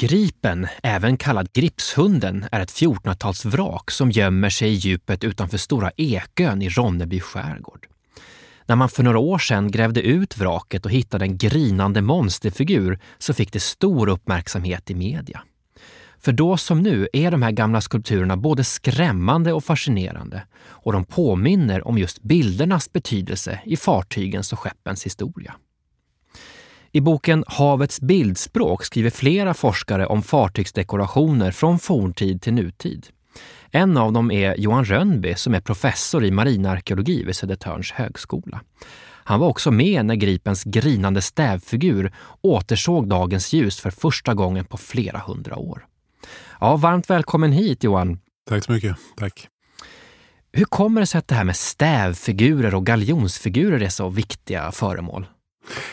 Gripen, även kallad Gripshunden, är ett 1400-talsvrak som gömmer sig i djupet utanför Stora Ekön i Ronneby skärgård. När man för några år sedan grävde ut vraket och hittade en grinande monsterfigur så fick det stor uppmärksamhet i media. För då som nu är de här gamla skulpturerna både skrämmande och fascinerande och de påminner om just bildernas betydelse i fartygens och skeppens historia. I boken Havets bildspråk skriver flera forskare om fartygsdekorationer från forntid till nutid. En av dem är Johan Rönnby som är professor i marinarkeologi vid Södertörns högskola. Han var också med när Gripens grinande stävfigur återsåg dagens ljus för första gången på flera hundra år. Ja, varmt välkommen hit Johan! Tack så mycket. Tack. Hur kommer det sig att det här med stävfigurer och galjonsfigurer är så viktiga föremål?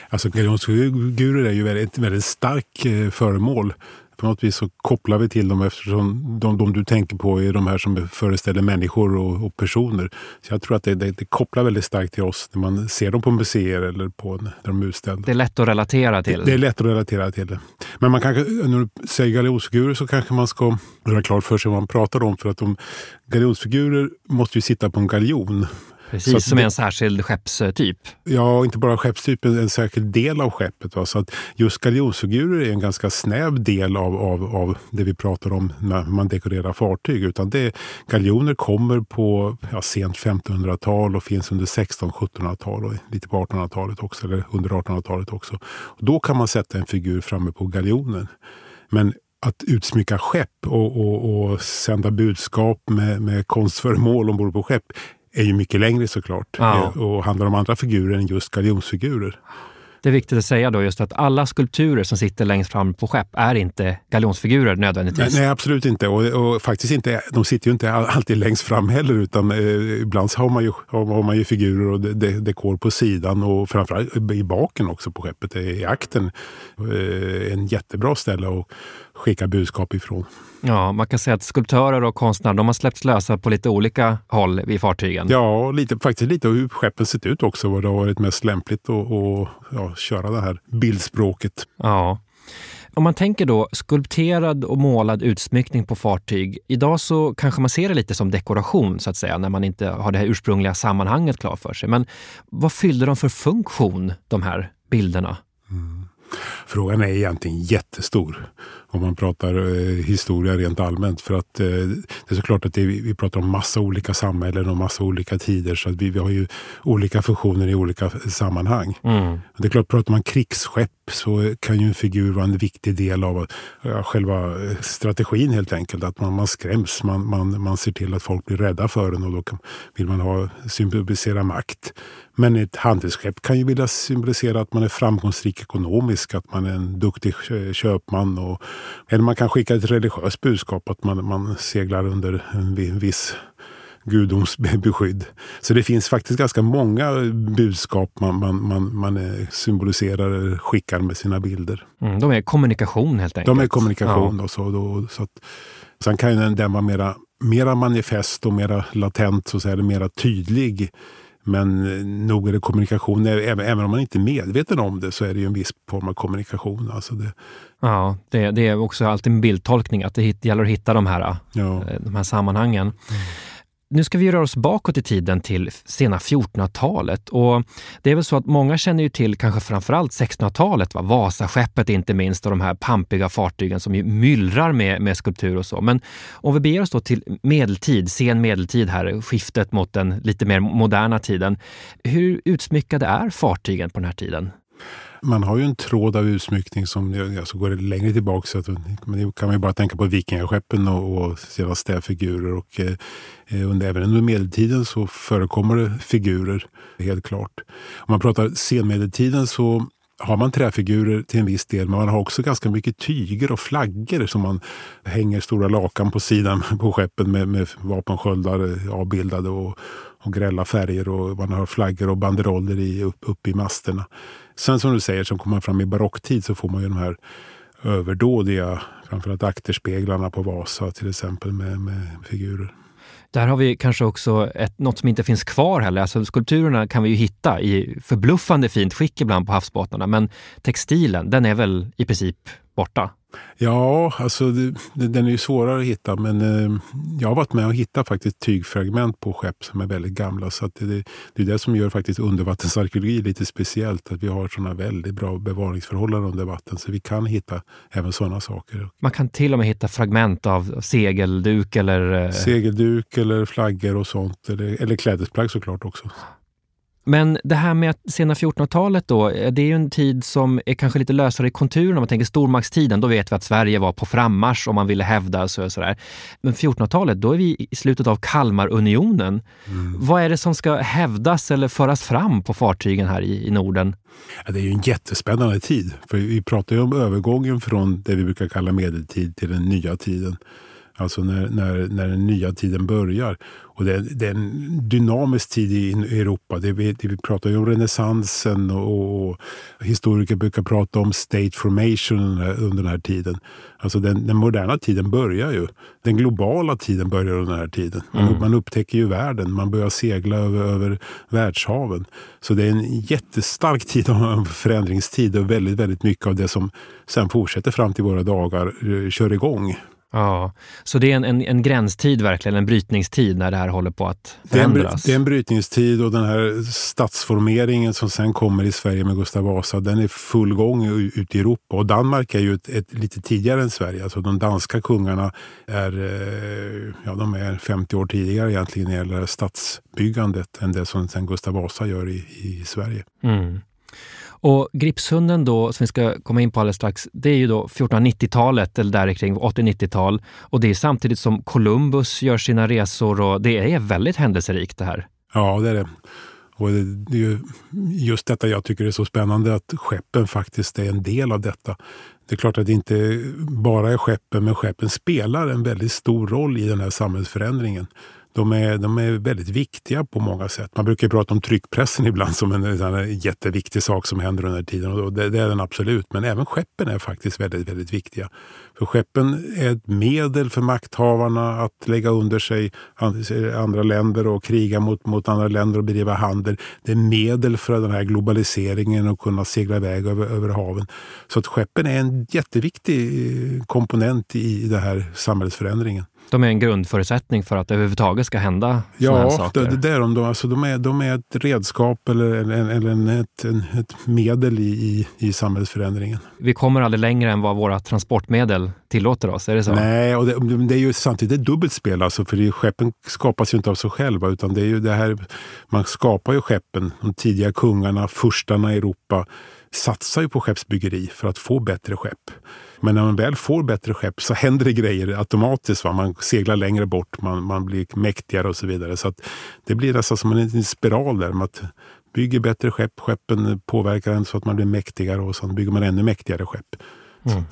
Alltså galjonsfigurer är ju väldigt, väldigt stark eh, föremål. På något vis så kopplar vi till dem eftersom de, de du tänker på är de här som föreställer människor och, och personer. Så jag tror att det, det, det, kopplar väldigt starkt till oss när man ser dem på museer eller på där de är utställda. Det är lätt att relatera till. Det, det är lätt att relatera till det. Men man kanske, när du säger galjonsfigurer så kanske man ska göra klart för sig vad man pratar om. För att de galjonsfigurer måste ju sitta på en galjon. Precis, som är en särskild skeppstyp. Ja, inte bara skeppstyp, en särskild del av skeppet. Va? Så att just galjonsfigurer är en ganska snäv del av, av, av det vi pratar om när man dekorerar fartyg. Utan det, galjoner kommer på ja, sent 1500-tal och finns under 1600-1700-tal och lite på 1800-talet också, eller under 1800-talet också. Och då kan man sätta en figur framme på galjonen. Men att utsmycka skepp och, och, och sända budskap med, med konstföremål ombord på skepp är ju mycket längre såklart ja. Eh, och handlar om andra figurer än just galjonsfigurer. Det är viktigt att säga då just att alla skulpturer som sitter längst fram på skepp är inte galjonsfigurer nödvändigtvis. Nej, nej absolut inte. Och, och, faktiskt inte, de sitter ju inte alltid längst fram heller utan eh, ibland har man ju, har man ju figurer och de, dekor på sidan och framförallt i baken också på skeppet, i akten. Eh, en jättebra ställe att skicka budskap ifrån. Ja, man kan säga att skulptörer och konstnärer de har släppts lösa på lite olika håll vid fartygen. Ja, lite, faktiskt lite hur skeppen sett ut också. Vad det har varit mest lämpligt att ja, köra det här bildspråket. Ja. Om man tänker då skulpterad och målad utsmyckning på fartyg. Idag så kanske man ser det lite som dekoration så att säga, när man inte har det här ursprungliga sammanhanget klart för sig. Men vad fyllde de för funktion, de här bilderna? Mm. Frågan är egentligen jättestor om man pratar eh, historia rent allmänt. För att eh, det är såklart att det, vi pratar om massa olika samhällen och massa olika tider. Så att vi, vi har ju olika funktioner i olika sammanhang. Mm. Det är klart, pratar man krigsskepp så kan ju en figur vara en viktig del av ja, själva eh, strategin helt enkelt. Att man, man skräms, man, man, man ser till att folk blir rädda för en och då kan, vill man ha, symbolisera makt. Men ett handelsskepp kan ju vilja symbolisera att man är framgångsrik ekonomiskt, att man är en duktig köpman. Och, eller man kan skicka ett religiöst budskap, att man, man seglar under en viss gudoms beskydd. Så det finns faktiskt ganska många budskap man, man, man, man symboliserar eller skickar med sina bilder. Mm, de är kommunikation helt enkelt? De är kommunikation. Ja. Då, så, då, så att, sen kan den vara mera, mera manifest och mera latent, så att säga, mera tydlig. Men nog är det kommunikation, även, även om man inte är medveten om det så är det ju en viss form av kommunikation. Alltså det, ja, det, det är också alltid en bildtolkning, att det gäller att hitta de här, ja. Eh, de här sammanhangen. Mm. Nu ska vi röra oss bakåt i tiden till sena 1400-talet. Och det är väl så att många känner ju till kanske framförallt 1600-talet, va? Vasaskeppet inte minst och de här pampiga fartygen som ju myllrar med, med skulptur och så. Men om vi beger oss då till medeltid, sen medeltid här, skiftet mot den lite mer moderna tiden. Hur utsmyckade är fartygen på den här tiden? Man har ju en tråd av utsmyckning som alltså går längre tillbaka. Så att, men kan man ju bara tänka på vikingaskeppen och, och sina städfigurer. Och, eh, eh, under, även under medeltiden så förekommer det figurer, helt klart. Om man pratar senmedeltiden så har man träfigurer till en viss del, men man har också ganska mycket tyger och flaggor som man hänger stora lakan på sidan på skeppen med, med vapensköldar eh, avbildade och, och grälla färger och man har flaggor och banderoller i, upp, upp i masterna. Sen som du säger, så kommer man fram i barocktid så får man ju de här överdådiga, framförallt akterspeglarna på Vasa till exempel med, med figurer. Där har vi kanske också ett, något som inte finns kvar heller. Alltså skulpturerna kan vi ju hitta i förbluffande fint skick ibland på havsbottnarna, men textilen, den är väl i princip borta? Ja, alltså det, den är ju svårare att hitta men eh, jag har varit med och hittat faktiskt tygfragment på skepp som är väldigt gamla. Så det, det, är det som gör faktiskt undervattensarkeologi lite speciellt. Att vi har sådana väldigt bra bevaringsförhållanden under vatten så vi kan hitta även sådana saker. Man kan till och med hitta fragment av segelduk eller... Eh... Segelduk eller flaggor och sånt. Eller, eller klädesplagg såklart också. Men det här med sena 1400-talet då, eh, det är ju en tid som är kanske lite lösare i konturen. Om man tänker stormaktstiden, då vet vi att Sverige var på frammarsch om man ville hävda sig och sådär. Men 1400-talet, då är vi i slutet av Kalmarunionen. Mm. Vad är det som ska hävdas eller föras fram på fartygen här i, i Norden? Ja, det är ju en jättespännande tid. För vi pratar ju om övergången från det vi brukar kalla medeltid till den nya tiden. Alltså när, när, när den nya tiden börjar. Och det, det är en dynamisk tid i Europa. Det, vi, det, vi pratar ju om renässansen och, och, historiker brukar prata om state formation under den här tiden. Alltså den, den, moderna tiden börjar ju. Den globala tiden börjar under den här tiden. Man, mm. man upptäcker ju världen. Man börjar segla över, över världshaven. Så det är en jättestark tid, en förändringstid och väldigt, väldigt mycket av det som sen fortsätter fram till våra dagar eh, kör igång. Ja, så det är en, en, en, gränstid verkligen, en brytningstid när det här håller på att förändras? Det är en, det är en brytningstid och den här statsformeringen som sen kommer i Sverige med Gustav Vasa, den är full gång ute i Europa. Och Danmark är ju ett, ett, lite tidigare än Sverige. Alltså de danska kungarna är, eh, ja, de är 50 år tidigare egentligen när det gäller stadsbyggandet än det som sen Gustav Vasa gör i, i Sverige. Mm. Och Gripshunden då, som vi ska komma in på alldeles strax, det är ju då 1490-talet eller där kring 80-90-tal. Och det är samtidigt som Columbus gör sina resor och det är väldigt händelserikt det här. Ja, det är det. Och det är ju just detta jag tycker är så spännande, att skeppen faktiskt är en del av detta. Det är klart att det inte bara är skeppen, men skeppen spelar en väldigt stor roll i den här samhällsförändringen de är, de är väldigt viktiga på många sätt. Man brukar prata om tryckpressen ibland som en, en jätteviktig sak som händer under tiden. Och det, det, är den absolut. Men även skeppen är faktiskt väldigt, väldigt viktiga. För skeppen är ett medel för makthavarna att lägga under sig andra länder och kriga mot, mot andra länder och bedriva handel. Det är medel för den här globaliseringen och kunna segla iväg över, över haven. Så att skeppen är en jätteviktig eh, komponent i den här samhällsförändringen. De är en grundförutsättning för att det överhuvudtaget ska hända ja, här saker. Ja, det, det är de. Alltså, de, är, de är ett redskap eller, eller, eller ett, ett medel i, i, i samhällsförändringen. Vi kommer aldrig längre än vad våra transportmedel tillåter oss, är det så? Nej, och det, det är ju samtidigt ett dubbelt spel. Alltså, för det, skeppen skapas ju inte av sig själva. Utan det är ju det här, man skapar ju skeppen. De tidiga kungarna, furstarna i Europa satsar ju på skeppsbyggeri för att få bättre skepp. Men när man väl får bättre skepp så händer det grejer automatiskt. Va? Man seglar längre bort, man, man blir mäktigare och så vidare. Så det blir nästan som en spiral där. Man bygger bättre skepp, skeppen påverkar en så att man blir mäktigare och så bygger man ännu mäktigare skepp. Mm.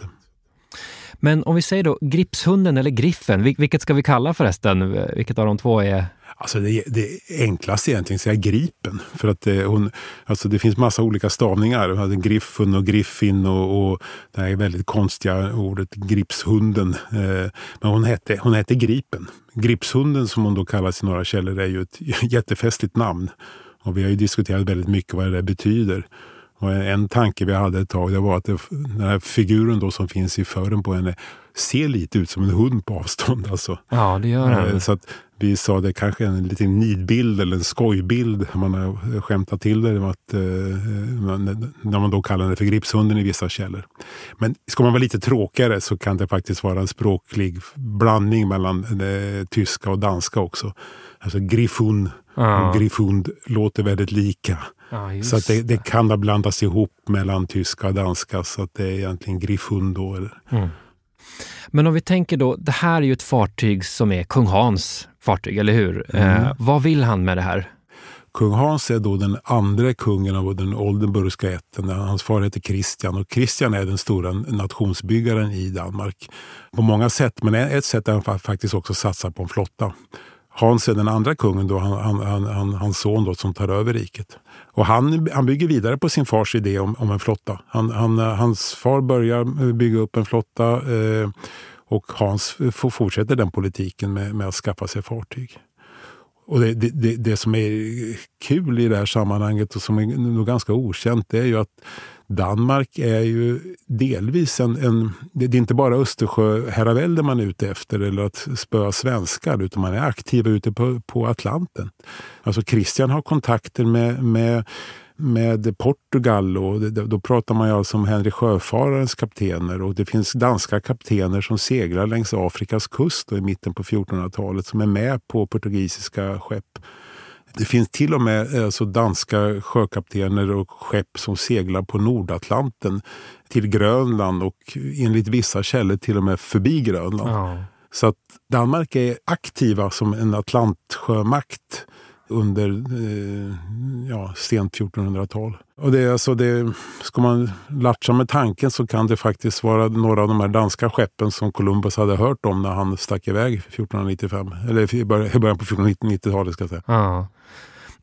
Men om vi säger då Gripshunden eller Griffen, vilket ska vi kalla förresten? Vilket av de två är Alltså det, det enklaste egentligen är säga Gripen. För att det, hon, alltså det finns massa olika stavningar. Griffun och Griffin och, och det här väldigt konstiga ordet Gripshunden. Eh, men hon hette, hon hette Gripen. Gripshunden som hon då kallas i några källor är ju ett jättefestligt namn. Och vi har ju diskuterat väldigt mycket vad det betyder. Och en tanke vi hade ett tag det var att det, den här figuren då som finns i fören på henne ser lite ut som en hund på avstånd. Alltså. Ja, det gör den. Eh, så att vi sa det kanske är en liten nidbild eller en skojbild. Man har skämtat till det att, eh, när man då kallar det för gripshunden i vissa källor. Men ska man vara lite tråkigare så kan det faktiskt vara en språklig blandning mellan det tyska och danska också. Alltså griffun ja. och griffund låter väldigt lika. Ja, så att det, det, kan ha blandats ihop mellan tyska och danska så att det är egentligen. Eller. Mm. Men om vi tänker då, det här är ju ett fartyg som är kung Hans fartyg, eller hur? Mm. Eh, vad vill han med det här? Kung Hans är då den andra kungen av den Oldenburgska ätten. Hans far heter Kristian och Kristian är den stora nationsbyggaren i Danmark. På många sätt, men ett sätt är han faktiskt också satsar på en flotta. Hans är den andra kungen, då, han, han, han, hans son då, som tar över riket. Och han, han bygger vidare på sin fars idé om, om en flotta. Han, han, eh, hans far börjar eh, bygga upp en flotta eh, och Hans eh, fortsätter den politiken med, med att skaffa sig fartyg. Och det, det, det, som är kul i det här sammanhanget och som är nog ganska okänt det är ju att Danmark är ju delvis en... en det är inte bara Östersjöherravälde man är ute efter eller att spöa svenskar utan man är aktiva ute på, på Atlanten. Alltså Christian har kontakter med, med med Portugal och då pratar man ju alltså om Henry Sjöfararens kaptener och det finns danska kaptener som seglar längs Afrikas kust i mitten på 1400-talet som är med på portugisiska skepp. Det finns till och med alltså danska sjökaptener och skepp som seglar på Nordatlanten till Grönland och enligt vissa källor till och med förbi Grönland. Ja. Så att Danmark är aktiva som en Atlantsjömakt under eh, ja, sent 1400-tal. Och det, alltså det, ska man latcha med tanken så kan det faktiskt vara några av de här danska skeppen som Columbus hade hört om när han stack iväg 1495. Eller i början på 1490-talet ska jag säga. Ja.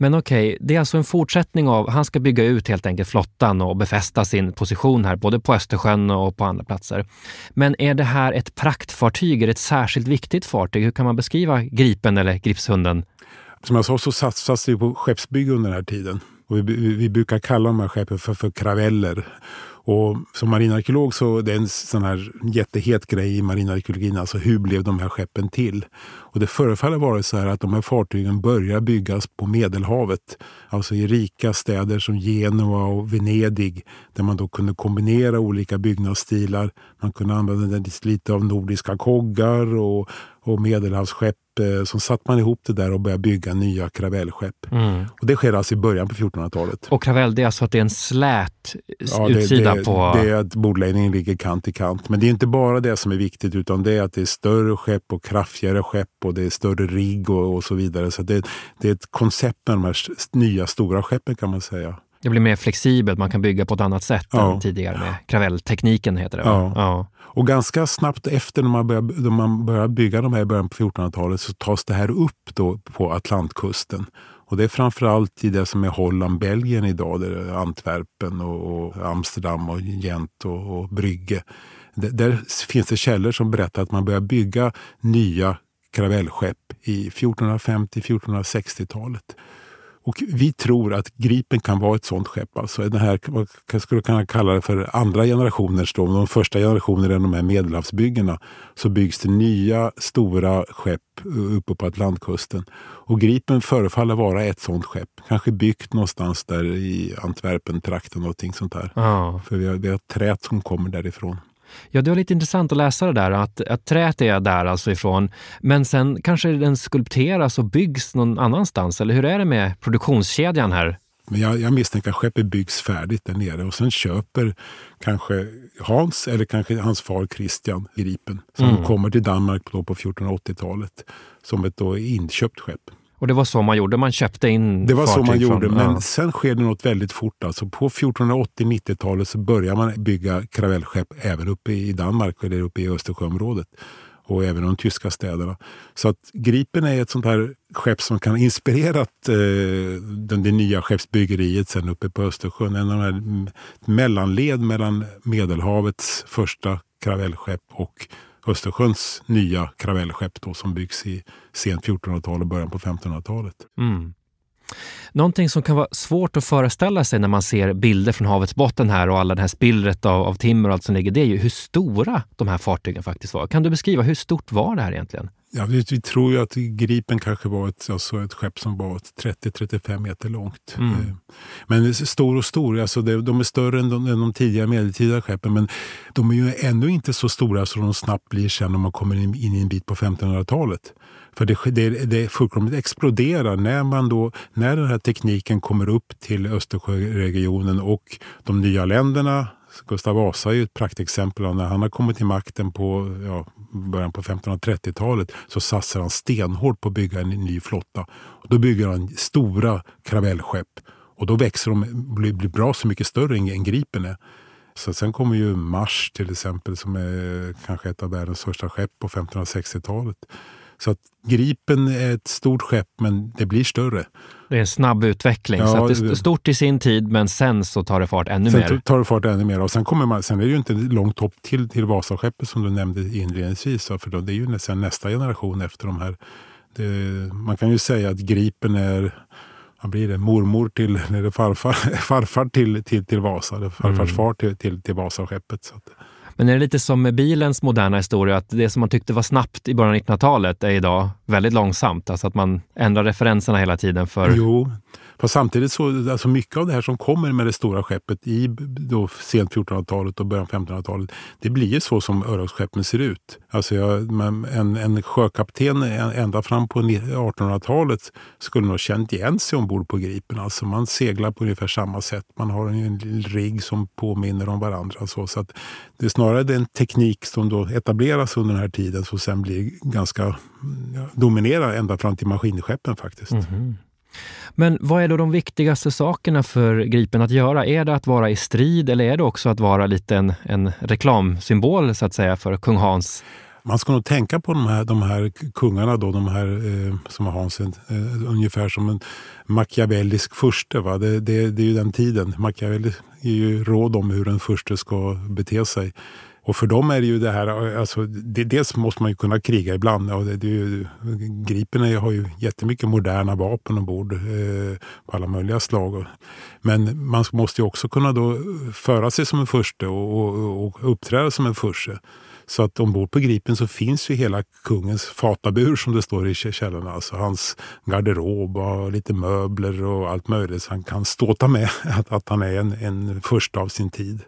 Men okej, okay, det är alltså en fortsättning av, han ska bygga ut helt enkelt flottan och befästa sin position här, både på Östersjön och på andra platser. Men är det här ett praktfartyg, är det ett särskilt viktigt fartyg? Hur kan man beskriva Gripen eller Gripshunden? Som jag sa så satsas det på skeppsbygge under den här tiden. Och vi, vi, vi brukar kalla de här skeppen för, för kraveller. Och som marinarkeolog så är det en sån här jättehet grej i marinarkeologin. Alltså hur blev de här skeppen till? Och det förefaller vara så här att de här fartygen börjar byggas på Medelhavet. Alltså i rika städer som Genua och Venedig. Där man då kunde kombinera olika byggnadsstilar. Man kunde använda lite av nordiska koggar och, och medelhavsskepp Eh, som satte man ihop det där och började bygga nya kravellskepp. Mm. Och det sker alltså i början på 1400-talet. Och kravell, det är alltså att det är en slät ja, utsida det, på... Det är att bordläggningen ligger kant i kant. Men det är inte bara det som är viktigt utan det är att det är större skepp och kraftigare skepp och det är större rigg och, och så vidare. Så det, det är ett koncept med de här nya stora skeppen kan man säga. Det blir mer flexibelt, man kan bygga på ett annat sätt ja. än tidigare med kravelltekniken heter det. Ja. ja. Och ganska snabbt efter när man började, när man började bygga de här i början på 1400-talet så tas det här upp då på Atlantkusten. Och det är framförallt i det som är Holland, Belgien idag, där är Antwerpen och, och Amsterdam och Gent och, och Brygge. D där finns det källor som berättar att man börjar bygga nya kravellskepp i 1450-1460-talet. Och vi tror att Gripen kan vara ett sånt skepp. Alltså den här, man skulle kunna kalla det för andra generationers. Då. De första generationerna, de här medelhavsbyggena, så byggs det nya stora skepp uppe på Atlantkusten. Och Gripen förefaller vara ett sånt skepp. Kanske byggt någonstans där i Antwerpen-trakten. Någonting sånt där. Ah. För vi har, vi har trät som kommer därifrån. Ja, det var lite intressant att läsa det där, att, att träet är där alltså ifrån, men sen kanske den skulpteras och byggs någon annanstans, eller hur är det med produktionskedjan här? Men jag, jag misstänker att skeppet byggs färdigt där nere och sen köper kanske Hans eller kanske hans far Christian Gripen som mm. kommer till Danmark på, på 1480-talet som ett då inköpt skepp. Och det var så man gjorde, man köpte in Det var så man gjorde, från, men ja. sen sker det något väldigt fort. Alltså på 1480-90-talet så börjar man bygga kravellskepp även uppe i Danmark eller uppe i Östersjöområdet och även de tyska städerna. Så att Gripen är ett sånt här skepp som kan ha inspirerat eh, den, det nya skeppsbyggeriet sen uppe på Östersjön. En av de här mellanled mellan Medelhavets första kravellskepp och Östersjöns nya kravellskepp då, som byggs i sent 1400-tal och början på 1500-talet. Mm. Någonting som kan vara svårt att föreställa sig när man ser bilder från havets botten här och alla det här spillret av, av timmer och allt som ligger, det är ju hur stora de här fartygen faktiskt var. Kan du beskriva, hur stort var det här egentligen? Ja, vi, vi tror ju att Gripen kanske var ett, alltså ett skepp som var 30-35 meter långt. Mm. Eh, men stor och stor, alltså det, de är större än de, än de tidiga medeltida skeppen men de är ju ännu inte så stora så de snabbt blir sen om man kommer in, in en bit på 1500-talet. För det, det, det fullkomligt exploderar när, man då, när den här tekniken kommer upp till Östersjöregionen och de nya länderna Gustav Vasa är ju ett praktexempel. När han har kommit till makten på ja, början på 1530-talet så satsar han stenhårt på att bygga en ny flotta. Och då bygger han stora kravellskepp och då växer de, blir, blir bra så mycket större än, än Gripen är. Så sen kommer ju Mars till exempel som är kanske ett av världens största skepp på 1560-talet så att Gripen är ett stort skepp, men det blir större. Det är en snabb utveckling. Ja, så det är stort i sin tid, men sen så tar det fart ännu sen mer. Sen tar det fart ännu mer. Och sen, kommer man, sen är det ju inte långt hopp till, till Vasaskeppet som du nämnde inledningsvis. För då, det är ju nästan nästa generation efter de här. Det, man kan ju säga att Gripen är vad blir det, mormor till, eller farfar, farfar till, till, till Vasa, eller farfars mm. far till, till, till Vasaskeppet. Så att, men är det lite som med bilens moderna historia, att det som man tyckte var snabbt i början av 1900-talet är idag väldigt långsamt? Alltså att man ändrar referenserna hela tiden för... Jo, Fast samtidigt så, alltså mycket av det här som kommer med det stora skeppet i då sent 1400-talet och början 1500-talet, det blir ju så som örlogsskeppen ser ut. Alltså jag, en, en sjökapten ända fram på 1800-talet skulle nog känt igen sig ombord på Gripen. Alltså man seglar på ungefär samma sätt. Man har en rigg som påminner om varandra. Så, så att det är snarare den teknik som då etableras under den här tiden som sen blir ganska dominerar ända fram till maskinskeppen faktiskt. Mm -hmm. Men vad är då de viktigaste sakerna för Gripen att göra? Är det att vara i strid eller är det också att vara lite en, en reklamsymbol så att säga för kung Hans? Man ska nog tänka på de här, de här kungarna, då, de här eh, som har Hans, eh, ungefär som en machiavellisk furste. Va? Det, det, det är ju den tiden. Machiavelli ger ju råd om hur en furste ska bete sig. Och för dem är det ju det här, alltså, det, dels måste man ju kunna kriga ibland. Och det, det ju, Gripen har ju jättemycket moderna vapen ombord eh, på alla möjliga slag. Men man måste ju också kunna då föra sig som en furste och, och, och uppträda som en furste. Så att ombord på Gripen så finns ju hela kungens fatabur som det står i källorna. Alltså hans garderob och lite möbler och allt möjligt. Så han kan ståta med att, att han är en, en första av sin tid.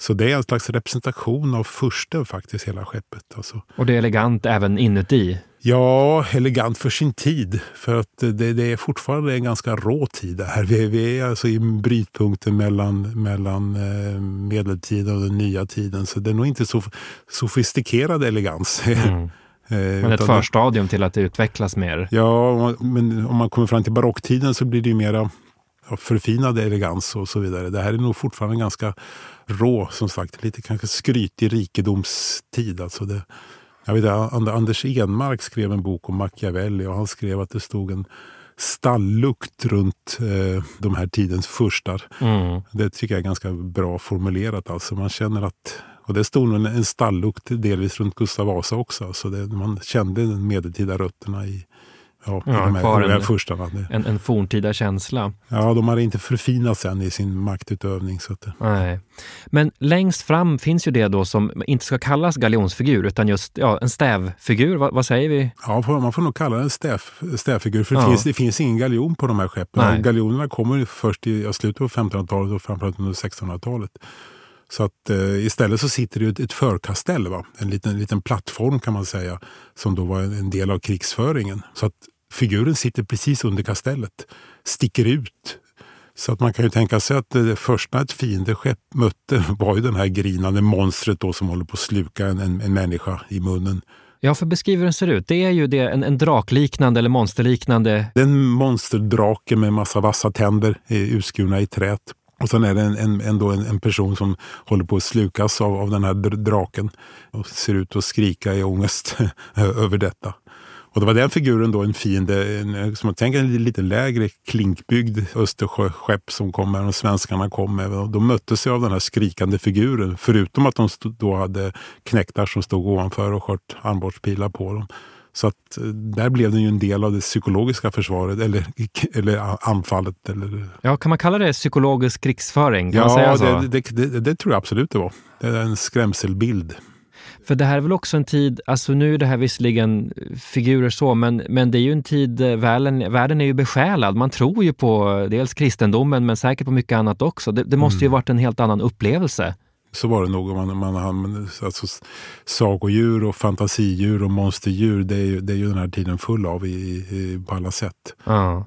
Så det är en slags representation av fursten faktiskt, hela skeppet. Alltså. Och det är elegant även inuti? Ja, elegant för sin tid. För att det, det är fortfarande en ganska rå tid det här. Vi, vi, är alltså i brytpunkten mellan, mellan eh, medeltiden och den nya tiden. Så det är nog inte så sofistikerad elegans. Mm. Eh, men ett förstadium till att det utvecklas mer? Ja, men om man kommer fram till barocktiden så blir det ju mera förfinad elegans och så vidare. Det här är nog fortfarande ganska rå, som sagt. Lite kanske skrytig rikedomstid. Alltså det, jag vet, Anders Enmark skrev en bok om Machiavelli och han skrev att det stod en stallukt runt eh, de här tidens furstar. Mm. Det tycker jag är ganska bra formulerat. Alltså man känner att, och det stod en, en stallukt delvis runt Gustav Vasa också. Så det, man kände de medeltida rötterna i, ja, ja, de här, kvar en, furstarna. En, en forntida känsla. Ja, de hade inte förfinat sen i sin maktutövning. Så att, Nej. Men längst fram finns ju det då som inte ska kallas galjonsfigur utan just ja, en stävfigur. Va, vad säger vi? Ja, man får nog kalla den stäv, stävfigur. För det, ja. finns, det finns ingen galjon på de här skeppen. Galjonerna kommer först i slutet på 1500-talet och framförallt under 1600-talet. Så att eh, istället så sitter det ett, förkastell, va? En, liten, liten plattform kan man säga, som då var en, en del av krigsföringen. Så att figuren sitter precis under kastellet, sticker ut. Så att man kan ju tänka sig att det första ett fiendeskepp mötte var ju den här grinande monstret då som håller på att sluka en, en, en människa i munnen. Ja, för beskriv hur den ser ut. Det är ju det, en, en drakliknande eller monsterliknande... Det är en monsterdrake med massa vassa tänder urskurna i trät. Och sen är det en, en, ändå en, en, person som håller på att slukas av, av den här draken och ser ut att skrika i ångest över detta. Och det var den figuren då, en fiende, en, som jag tänker en lite lägre klinkbyggd Östersjöskepp som kom med och svenskarna kom med. Och de möttes av den här skrikande figuren. Förutom att de stod, då hade knäktar som stod ovanför och sköt armborstpilar på dem. Så att eh, där blev den ju en del av det psykologiska försvaret eller, eller anfallet. Eller... Ja, kan man kalla det psykologisk krigsföring? Kan ja, det, det, det, det, tror jag absolut det var. Det är en skrämselbild. För det här är väl också en tid, alltså nu är det här visserligen figurer så, men, men det är ju en tid, eh, världen, världen är ju besjälad. Man tror ju på dels kristendomen, men säkert på mycket annat också. Det, det måste mm. ju varit en helt annan upplevelse. Så var det nog. Man, man, man, alltså, sagodjur och fantasidjur och monsterdjur, det är, ju, det är ju den här tiden full av i, i, på alla sätt. Ja.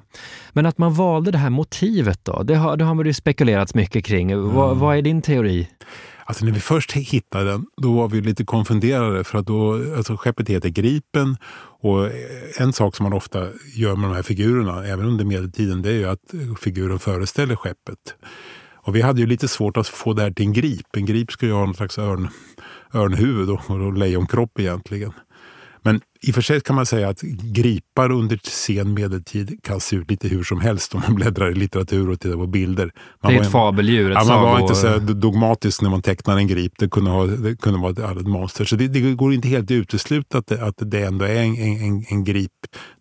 Men att man valde det här motivet då, det har, det har man ju spekulerats mycket kring. Mm. Vad, vad är din teori? Alltså när vi först hittade den, då var vi lite konfunderade för att då, alltså skeppet heter Gripen och eh, en sak som man ofta gör med de här figurerna, även under medeltiden, det är ju att eh, figuren föreställer skeppet. Och vi hade ju lite svårt att få det här till en grip. En grip ska ju ha någon slags örn, örnhuvud och, och lejonkropp egentligen. I och för sig kan man säga att gripar under sen medeltid kan se ut lite hur som helst om man bläddrar i litteratur och tittar på bilder. Man det är ett fabeldjur, ett ja, Man var inte så dogmatisk när man tecknar en grip. Det kunde, ha, det kunde vara ett monster. Så det, det går inte helt uteslutet att det, att det ändå är en, en, en grip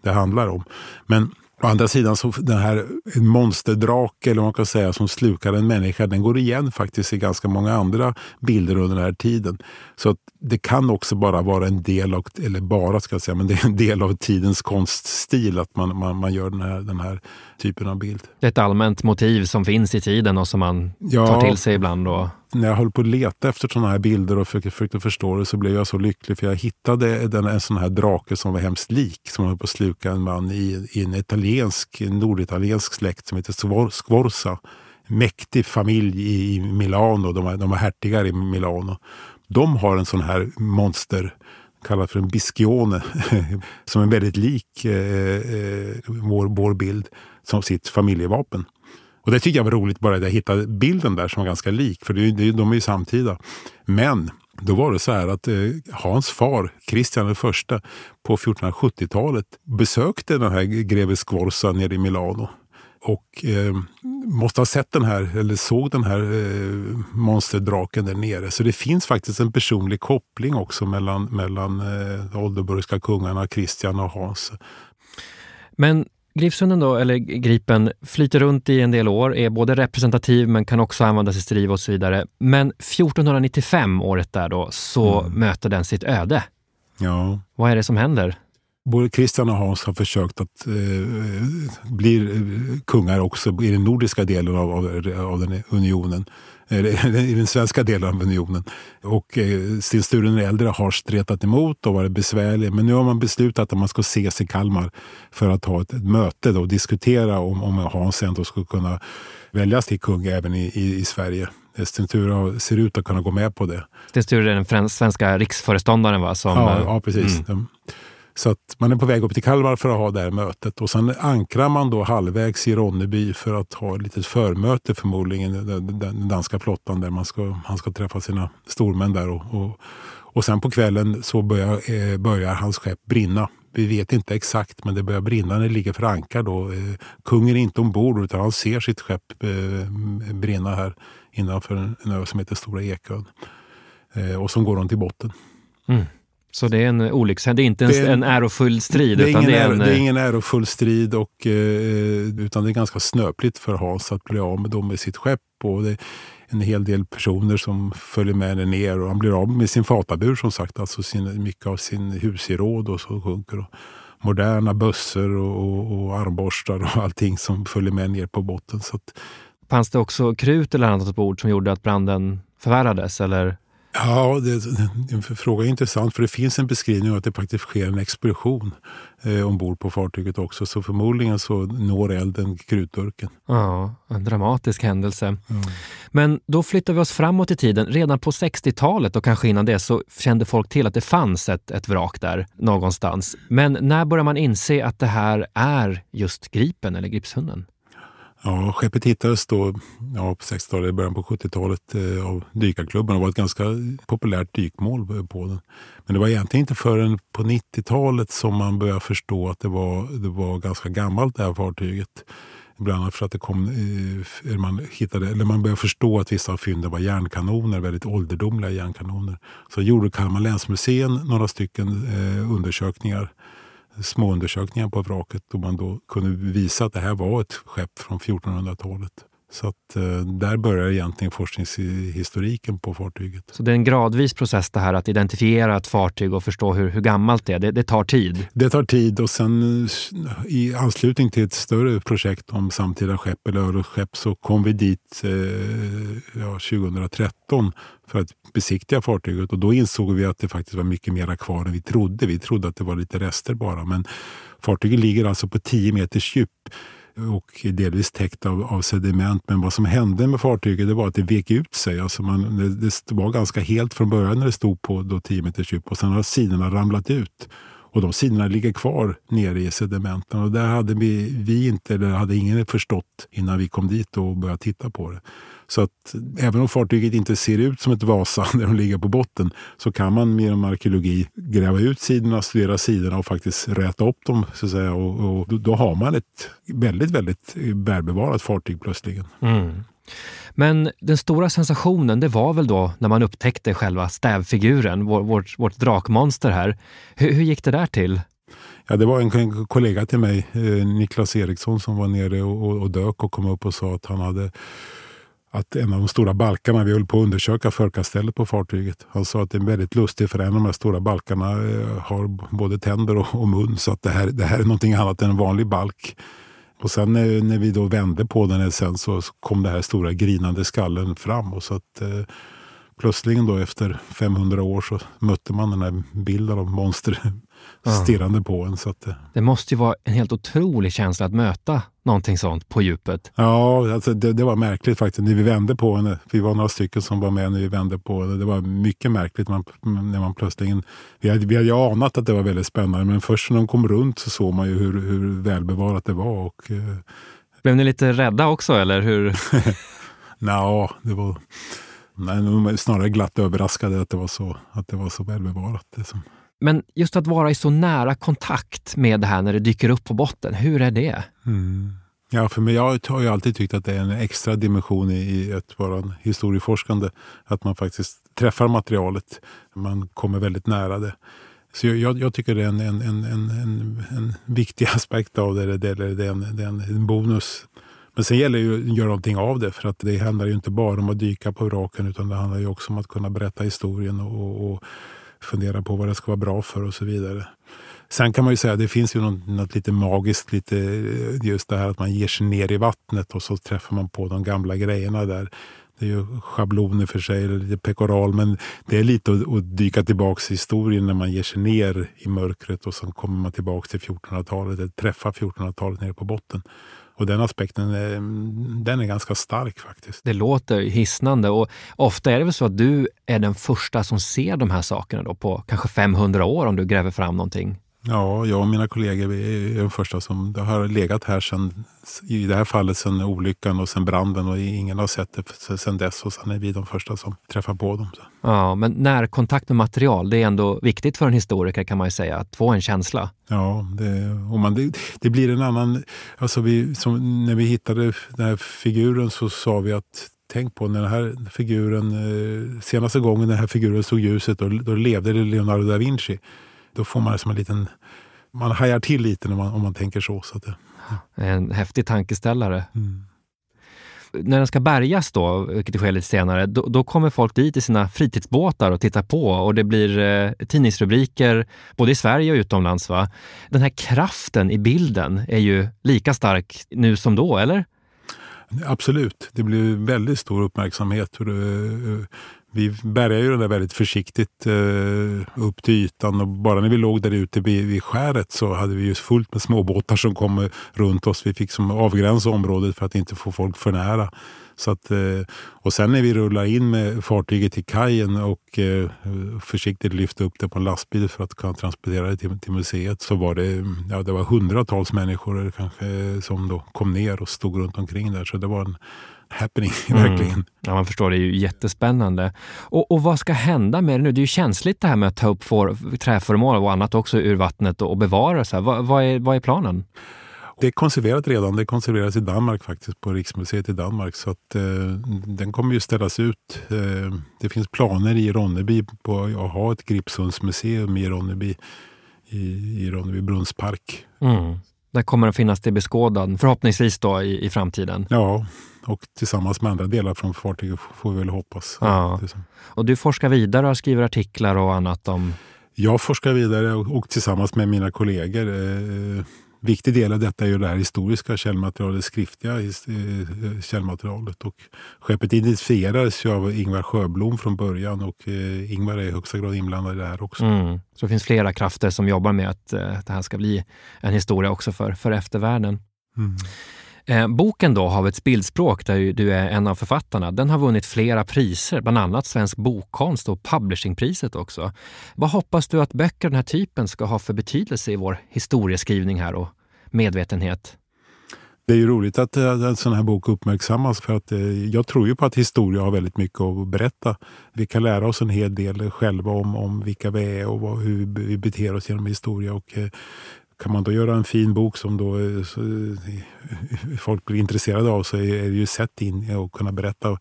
det handlar om. Men Å andra sidan, så den här monsterdrake eller vad man kan säga, som slukar en människa, den går igen faktiskt i ganska många andra bilder under den här tiden. Så det kan också bara vara en del av, eller bara ska jag säga, men det är en del av tidens konststil att man, man, man gör den här, den här typen av bild. Det är ett allmänt motiv som finns i tiden och som man ja, tar till sig ibland. Och... När jag höll på att leta efter sådana här bilder och försökte förstå det så blev jag så lycklig för jag hittade den, en sån här drake som var hemskt lik som höll på att sluka en man i, i en italiensk, norditaliensk släkt som heter Sforza. Mäktig familj i Milano, de, de var hertigar i Milano. De har en sån här monster kallad för en biskione, som är väldigt lik eh, eh, vår, vår bild, som sitt familjevapen. Och det tycker jag var roligt bara att jag hittade bilden där som var ganska lik, för det, det, de är ju samtida. Men då var det så här att eh, Hans far, Kristian I, på 1470-talet besökte den här greve Sforza nere i Milano och eh, måste ha sett den här, eller såg den här eh, monsterdraken där nere. Så det finns faktiskt en personlig koppling också mellan, mellan eh, de ålderburgska kungarna Kristian och Hans. Men Gripshunden då, eller Gripen, flyter runt i en del år, är både representativ men kan också användas i strid och så vidare. Men 1495, året där då, så mm. möter den sitt öde. Ja. Vad är det som händer? både Christian och Hans har försökt att eh, bli kungar också i den nordiska delen av, av, av den unionen. I den svenska delen av unionen. Och eh, Sten Sture den äldre har stretat emot och varit besvärlig. Men nu har man beslutat att man ska ses i Kalmar för att ha ett, möte och diskutera om, om Hans ändå skulle kunna väljas till kung även i, i, i Sverige. Sten Sture ser ut att kunna gå med på det. Sten Sture är den svenska riksföreståndaren va? Som, ja, ja, precis. Mm. Så att man är på väg upp till Kalmar för att ha det här mötet. Och sen ankrar man då halvvägs i Ronneby för att ha ett litet förmöte förmodligen, den danska flottan där man ska, han ska träffa sina stormän där. Och, och, och sen på kvällen så börjar, eh, börjar hans skepp brinna. Vi vet inte exakt, men det börjar brinna när det ligger för ankar. Då. Eh, kungen är inte ombord utan han ser sitt skepp eh, brinna här innanför en, en ö som heter Stora Ekön. Eh, och så går de till botten. Mm. Så det är en olyckshändelse, det är inte en, en ärofull strid? Det är, ingen, det är, en, det är ingen ärofull strid, och, eh, utan det är ganska snöpligt för Hans att bli av med, dem med sitt skepp. Och det är en hel del personer som följer med ner och han blir av med sin fatabur som sagt, alltså sin, mycket av sin husgeråd och så sjunker. Och moderna bössor och, och, och armborstar och allting som följer med ner på botten. Så att, Fanns det också krut eller annat bord som gjorde att branden förvärrades? Eller? Ja, det, det, fråga är intressant för det finns en beskrivning av att det faktiskt sker en explosion eh, ombord på fartyget också. Så förmodligen så når elden krutburken. Ja, en dramatisk händelse. Mm. Men då flyttar vi oss framåt i tiden. Redan på 60-talet och kanske innan det så kände folk till att det fanns ett, ett vrak där någonstans. Men när börjar man inse att det här är just Gripen eller Gripshunden? Ja, skeppet hittades då ja, på 60-talet, början på 70-talet eh, av dykarklubben och var ett ganska populärt dykmål på den. Men det var egentligen inte förrän på 90-talet som man började förstå att det var, det var ganska gammalt det här fartyget. Bland annat för att det kom, eh, man, hittade, eller man började förstå att vissa av fynden var järnkanoner, väldigt ålderdomliga järnkanoner. Så gjorde Kalmar länsmuseum några stycken eh, undersökningar småundersökningar på vraket då man då kunde visa att det här var ett skepp från 1400-talet. Så att, eh, där börjar egentligen forskningshistoriken på fartyget. Så det är en gradvis process det här att identifiera ett fartyg och förstå hur, hur gammalt det är. Det, det, tar tid? Det tar tid och sen i anslutning till ett större projekt om samtida skepp eller örlogsskepp så kom vi dit eh, ja, 2013 för att besiktiga fartyget och då insåg vi att det faktiskt var mycket mera kvar än vi trodde. Vi trodde att det var lite rester bara men fartyget ligger alltså på 10 meters djup och delvis täckt av, av, sediment. Men vad som hände med fartyget det var att det vek ut sig. Alltså man, det, det var ganska helt från början när det stod på då 10 meters djup och sen har sidorna ramlat ut. Och de sidorna ligger kvar nere i sedimenten och där hade vi, vi inte, eller hade ingen förstått innan vi kom dit och började titta på det. Så att även om fartyget inte ser ut som ett Vasa när de ligger på botten så kan man med arkeologi gräva ut sidorna, studera sidorna och faktiskt räta upp dem. Så att säga. Och, och då har man ett väldigt, väldigt välbevarat fartyg plötsligen. Mm. Men den stora sensationen det var väl då när man upptäckte själva stävfiguren, vår, vårt, vårt drakmonster här. Hur, hur gick det där till? Ja, det var en kollega till mig, eh, Niklas Eriksson, som var nere och, och dök och kom upp och sa att han hade att en av de stora balkarna, vi höll på att undersöka förkastället på fartyget. Han sa att det är väldigt lustigt för en av de här stora balkarna eh, har både tänder och, och mun så att det här, det här är någonting annat än en vanlig balk. Och sen när, när vi då vände på den sen så kom det här stora grinande skallen fram. Och så att, eh, plötsligen då efter 500 år så mötte man den här bilden av monster stirrande på en. Så att, det måste ju vara en helt otrolig känsla att möta någonting sånt på djupet. Ja, alltså det, det, var märkligt faktiskt. När vi vände på henne, vi var några stycken som var med när vi vände på henne. Det var mycket märkligt man, när man plötsligt... Vi hade, vi hade ju anat att det var väldigt spännande, men först när de kom runt så såg man ju hur, hur välbevarat det var. Och, eh... Blev ni lite rädda också, eller hur? Nå, det var... Nej, snarare glatt överraskade att det var så, att det var så välbevarat. Det som... Men just att vara i så nära kontakt med det här när det dyker upp på botten, hur är det? Mm. Ja, för mig, jag har ju alltid tyckt att det är en extra dimension i att vara historieforskande. Att man faktiskt träffar materialet. Man kommer väldigt nära det. Så jag, jag tycker det är en, en, en, en, en viktig aspekt av det. Det, det, det, är det är en bonus. Men sen gäller det ju att göra någonting av det. För att det handlar ju inte bara om att dyka på vraken utan det handlar ju också om att kunna berätta historien och, och fundera på vad det ska vara bra för och så vidare. Sen kan man ju säga att det finns ju något, något, lite magiskt, lite just det här att man ger sig ner i vattnet och så träffar man på de gamla grejerna där. Det är ju schabloner för sig, eller lite pekoral, men det är lite att, att dyka tillbaka i historien när man ger sig ner i mörkret och sen kommer man tillbaka till 1400-talet, eller träffar 1400-talet nere på botten. Och den aspekten eh, den är ganska stark faktiskt. Det låter hisnande och ofta är det väl så att du är den första som ser de här sakerna då på kanske 500 år om du gräver fram någonting? Ja, jag och mina kollegor är de första som har legat här sen, i det här fallet sen olyckan och sen branden och ingen har sett det sen dess och sen är vi de första som träffar på dem. Ja, men närkontakt med material, det är ändå viktigt för en historiker kan man ju säga, att få en känsla. Ja, det, och man, det, det blir en annan... Alltså vi, som, när vi hittade den här figuren så sa vi att tänk på när den här figuren, eh, senaste gången den här figuren såg ljuset, då, då levde Leonardo da Vinci då får man som en liten... Man hajar till lite när man, om man tänker så. så det, En häftig tankeställare. Mm. När den ska bärgas då, vilket sker lite senare, då, då, kommer folk dit i sina fritidsbåtar och tittar på och det blir eh, tidningsrubriker både i Sverige och utomlands. Va? Den här kraften i bilden är ju lika stark nu som då, eller? Absolut. Det blir väldigt stor uppmärksamhet. Vi bärgade ju den där väldigt försiktigt eh, upp till ytan och bara när vi låg där ute vid, vid skäret så hade vi ju fullt med småbåtar som kom runt oss. Vi fick som avgränsa området för att inte få folk för nära. Så att, eh, och sen när vi rullar in med fartyget till kajen och eh, försiktigt lyfte upp det på en lastbil för att kunna transportera det till, till museet så var det, ja, det var hundratals människor kanske som då kom ner och stod runt omkring där. Så det var en happening, mm. verkligen. Ja, man förstår, det är ju jättespännande. Och, och, vad ska hända med det nu? Det är ju känsligt det här med att ta upp för, träföremål och annat också ur vattnet och, och bevara. Så vad, vad, är, vad är planen? Det är konserverat redan. Det konserveras i Danmark faktiskt, på Riksmuseet i Danmark. Så att, eh, den kommer ju ställas ut. Eh, det finns planer i Ronneby på att ha ett Gripsundsmuseum i Ronneby, i, i Ronneby brunnspark. Mm. Där kommer den finnas till beskådan, förhoppningsvis då i, i framtiden. Ja, och tillsammans med andra delar från fartyget får vi väl hoppas. Ja. Och du forskar vidare och skriver artiklar och annat om? Jag forskar vidare och, och tillsammans med mina kollegor eh, viktig del av detta är ju det här historiska källmaterialet, skriftliga eh, källmaterialet. Och skeppet identifierades ju av Ingvar Sjöblom från början och eh, Ingvar är i högsta grad inblandad i det här också. Mm. Så det finns flera krafter som jobbar med att eh, det här ska bli en historia också för, för eftervärlden. Mm. Eh, boken då, Havets bildspråk, där du är en av författarna, den har vunnit flera priser, bland annat Svensk bokkonst och Publishingpriset också. Vad hoppas du att böcker av den här typen ska ha för betydelse i vår historieskrivning här och medvetenhet? Det är ju roligt att eh, en sån här bok uppmärksammas för att eh, jag tror ju på att historia har väldigt mycket att berätta. Vi kan lära oss en hel del själva om, om vilka vi är och vad, hur vi beter oss genom historia. Och, eh, kan man då göra en fin bok som då eh, eh, folk blir intresserade av så är det ju sätt in i att kunna berätta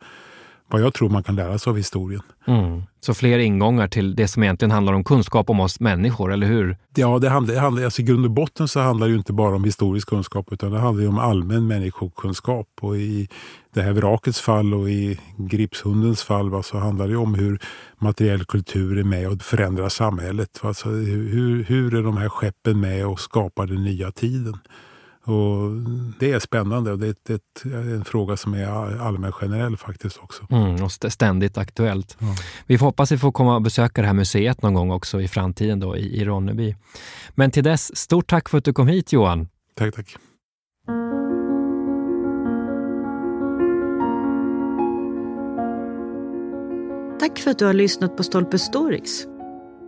vad jag tror man kan lära sig av historien. Mm. Så fler ingångar till det som egentligen handlar om kunskap om oss människor, eller hur? Ja, det handlar, det handlar, alltså i grund och botten så handlar det inte bara om historisk kunskap utan det handlar om allmän människokunskap. Och I det här vrakets fall och i Gripshundens fall va, så handlar det om hur materiell kultur är med och förändrar samhället. Alltså hur, hur är de här skeppen med och skapar den nya tiden? Och det är spännande och det är, ett, en fråga som är allmän generell faktiskt också. Mm, och ständigt aktuellt. Ja. Vi får hoppas att vi får komma och besöka det här museet någon gång också i framtiden då i, i Ronneby. Men till dess, stort tack för att du kom hit Johan. Tack, tack. Tack för att du har lyssnat på Stolpe Stories.